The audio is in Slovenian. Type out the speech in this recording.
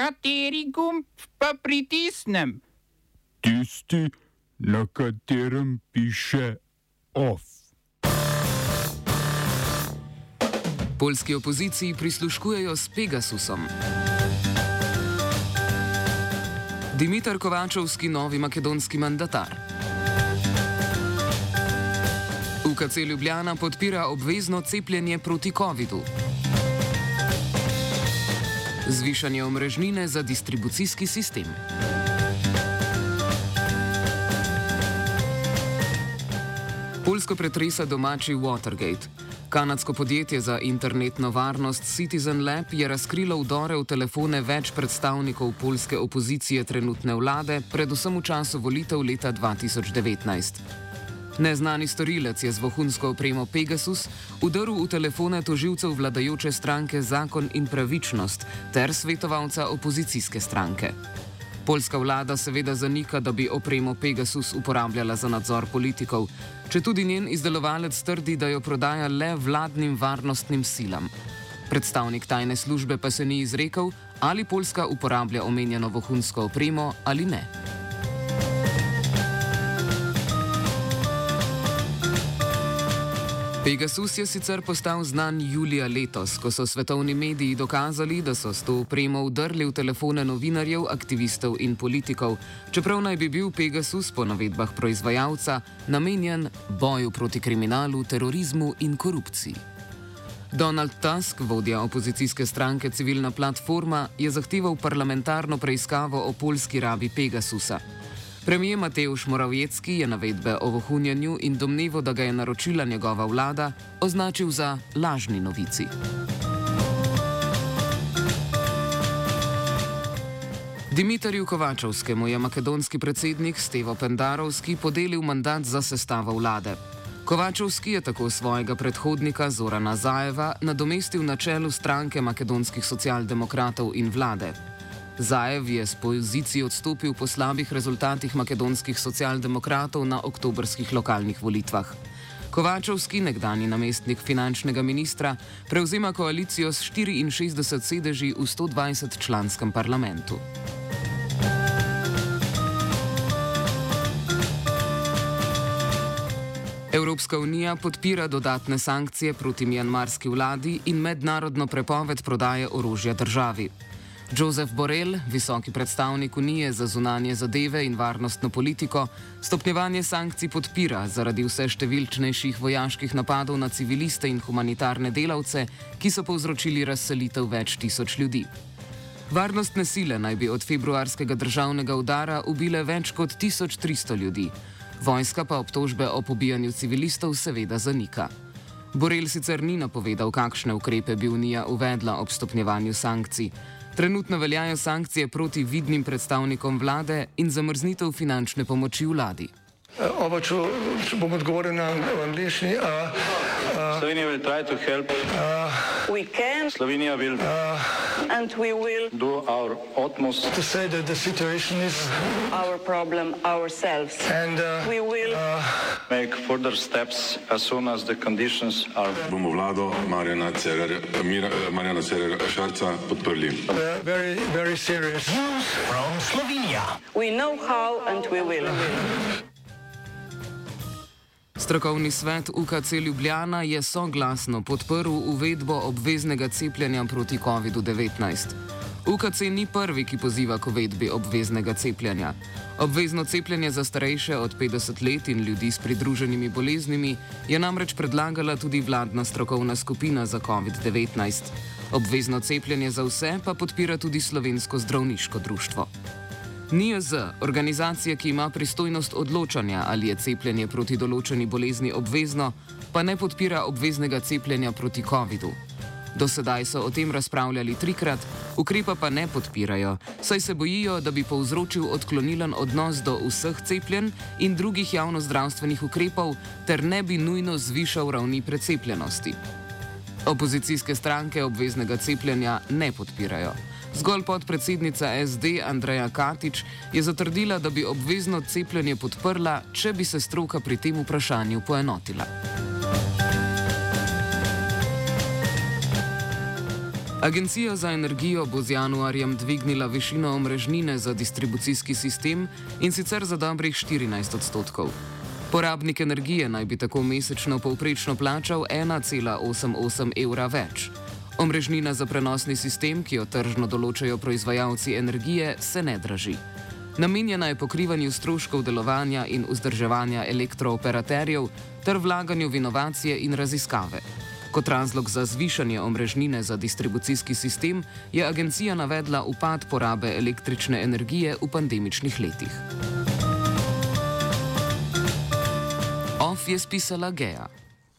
Kateri gumb pa pritisnem? Tisti, na katerem piše OF. Polski opoziciji prisluškujejo s Pegasusom. Dimitar Kovačovski, novi makedonski mandatar. UKC Ljubljana podpira obvezno cepljenje proti COVID-u. Zvišanje omrežnine za distribucijski sistem. Polsko pretresa domači Watergate. Kanadsko podjetje za internetno varnost Citizen Lab je razkrilo vdore v telefone več predstavnikov polske opozicije trenutne vlade, predvsem v času volitev leta 2019. Neznani storilec je z vohunsko opremo Pegasus udrl v telefone toživcev vladajoče stranke Zakon in pravičnost ter svetovalca opozicijske stranke. Poljska vlada seveda zanika, da bi opremo Pegasus uporabljala za nadzor politikov, če tudi njen izdelovalec trdi, da jo prodaja le vladnim varnostnim silam. Predstavnik tajne službe pa se ni izrekel, ali Poljska uporablja omenjeno vohunsko opremo ali ne. Pegasus je sicer postal znan julija letos, ko so svetovni mediji dokazali, da so s to opremo vdrli v telefone novinarjev, aktivistov in politikov, čeprav naj bi bil Pegasus po navedbah proizvajalca namenjen boju proti kriminalu, terorizmu in korupciji. Donald Tusk, vodja opozicijske stranke Civilna platforma, je zahteval parlamentarno preiskavo o polski rabi Pegasusa. Premijer Mateusz Moravjecki je navedbe o vohunjanju in domnevo, da ga je naročila njegova vlada, označil za lažni novici. Dimitarju Kovačovskemu je makedonski predsednik Stevo Pendarovski podelil mandat za sestavo vlade. Kovačovski je tako svojega predhodnika Zorana Zajeva nadomestil na čelu stranke makedonskih socialdemokratov in vlade. Zajev je z poziciji odstopil po slabih rezultatih makedonskih socialdemokratov na oktobrskih lokalnih volitvah. Kovačovski, nekdani namestnik finančnega ministra, prevzema koalicijo s 64 sedeži v 120 članskem parlamentu. Evropska unija podpira dodatne sankcije proti mjanmarski vladi in mednarodno prepoved prodaje orožja državi. Josef Borrell, visoki predstavnik Unije za zunanje zadeve in varnostno politiko, stopnjevanje sankcij podpira zaradi vse številčnejših vojaških napadov na civiliste in humanitarne delavce, ki so povzročili razselitev več tisoč ljudi. Varnostne sile naj bi od februarskega državnega udara ubile več kot 1300 ljudi, vojska pa obtožbe o pobijanju civilistov seveda zanika. Borel sicer ni napovedal, kakšne ukrepe bi Unija uvedla ob stopnjevanju sankcij. Trenutno veljajo sankcije proti vidnim predstavnikom vlade in zamrznitev finančne pomoči vladi. Oba, če, če bom odgovoril na angliški. Slovenija bo poskušala pomagati. Slovenija bo naredila naš utmost, da bo rekla, da je situacija naš problem, ourselves. In da bomo naredili nadaljnje korake, as soon as the conditions are. Bomo vlado Marjana Cererera Šarca podprli. Zelo, zelo resno. Slovenija. We know how and we will. Strokovni svet UKC Ljubljana je soglasno podprl uvedbo obveznega cepljenja proti COVID-19. UKC ni prvi, ki poziva k uvedbi obveznega cepljenja. Obvezno cepljenje za starejše od 50 let in ljudi s pridruženimi boleznimi je namreč predlagala tudi vladna strokovna skupina za COVID-19. Obvezno cepljenje za vse pa podpira tudi Slovensko zdravniško društvo. NIJZ, organizacija, ki ima pristojnost odločanja, ali je cepljenje proti določeni bolezni obvezno, pa ne podpira obveznega cepljenja proti COVID-u. Do sedaj so o tem razpravljali trikrat, ukrepa pa ne podpirajo, saj se bojijo, da bi povzročil odklonilen odnos do vseh cepljen in drugih javnozdravstvenih ukrepov, ter ne bi nujno zvišal ravni precepljenosti. Opozicijske stranke obveznega cepljenja ne podpirajo. Zgolj podpredsednica SD Andreja Katič je zatrdila, da bi obvezno cepljenje podprla, če bi se stroka pri tem vprašanju poenotila. Agencija za energijo bo z januarjem dvignila višino omrežnine za distribucijski sistem in sicer za dobrih 14 odstotkov. Porabnik energije naj bi tako mesečno povprečno plačal 1,88 evra več. Omrežnina za prenosni sistem, ki jo tržno določajo proizvajalci energije, se ne draži. Namenjena je pokrivanju stroškov delovanja in vzdrževanja elektrooperaterjev ter vlaganju v inovacije in raziskave. Kot razlog za zvišanje omrežnine za distribucijski sistem je agencija navedla upad porabe električne energije v pandemičnih letih. OF je spisala Geja.